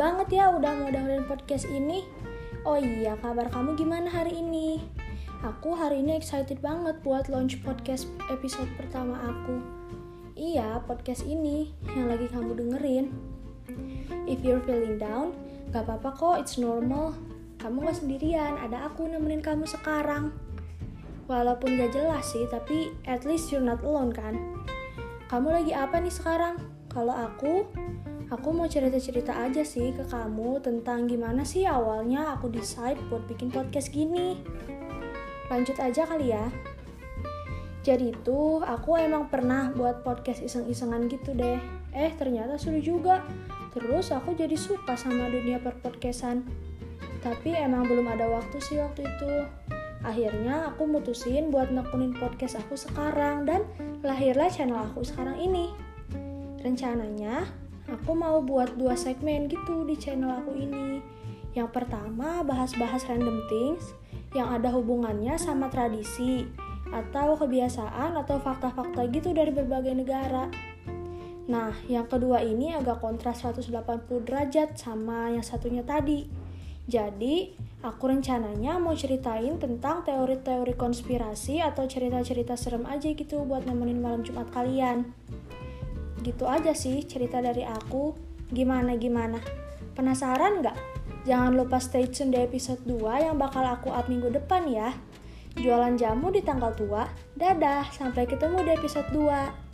banget ya udah mau dengerin podcast ini. Oh iya, kabar kamu gimana hari ini? Aku hari ini excited banget buat launch podcast episode pertama aku. Iya, podcast ini yang lagi kamu dengerin. If you're feeling down, gak apa-apa kok, it's normal. Kamu gak sendirian, ada aku nemenin kamu sekarang. Walaupun gak jelas sih, tapi at least you're not alone kan? Kamu lagi apa nih sekarang? Kalau aku, Aku mau cerita-cerita aja sih ke kamu tentang gimana sih awalnya aku decide buat bikin podcast gini. Lanjut aja kali ya. Jadi itu aku emang pernah buat podcast iseng-isengan gitu deh. Eh ternyata seru juga. Terus aku jadi suka sama dunia perpodcastan. Tapi emang belum ada waktu sih waktu itu. Akhirnya aku mutusin buat nekunin podcast aku sekarang dan lahirlah channel aku sekarang ini. Rencananya aku mau buat dua segmen gitu di channel aku ini. Yang pertama bahas-bahas random things yang ada hubungannya sama tradisi atau kebiasaan atau fakta-fakta gitu dari berbagai negara. Nah, yang kedua ini agak kontras 180 derajat sama yang satunya tadi. Jadi, aku rencananya mau ceritain tentang teori-teori konspirasi atau cerita-cerita serem aja gitu buat nemenin malam Jumat kalian. Gitu aja sih cerita dari aku. Gimana gimana? Penasaran nggak? Jangan lupa stay tune di episode 2 yang bakal aku up minggu depan ya. Jualan jamu di tanggal tua. Dadah, sampai ketemu di episode 2.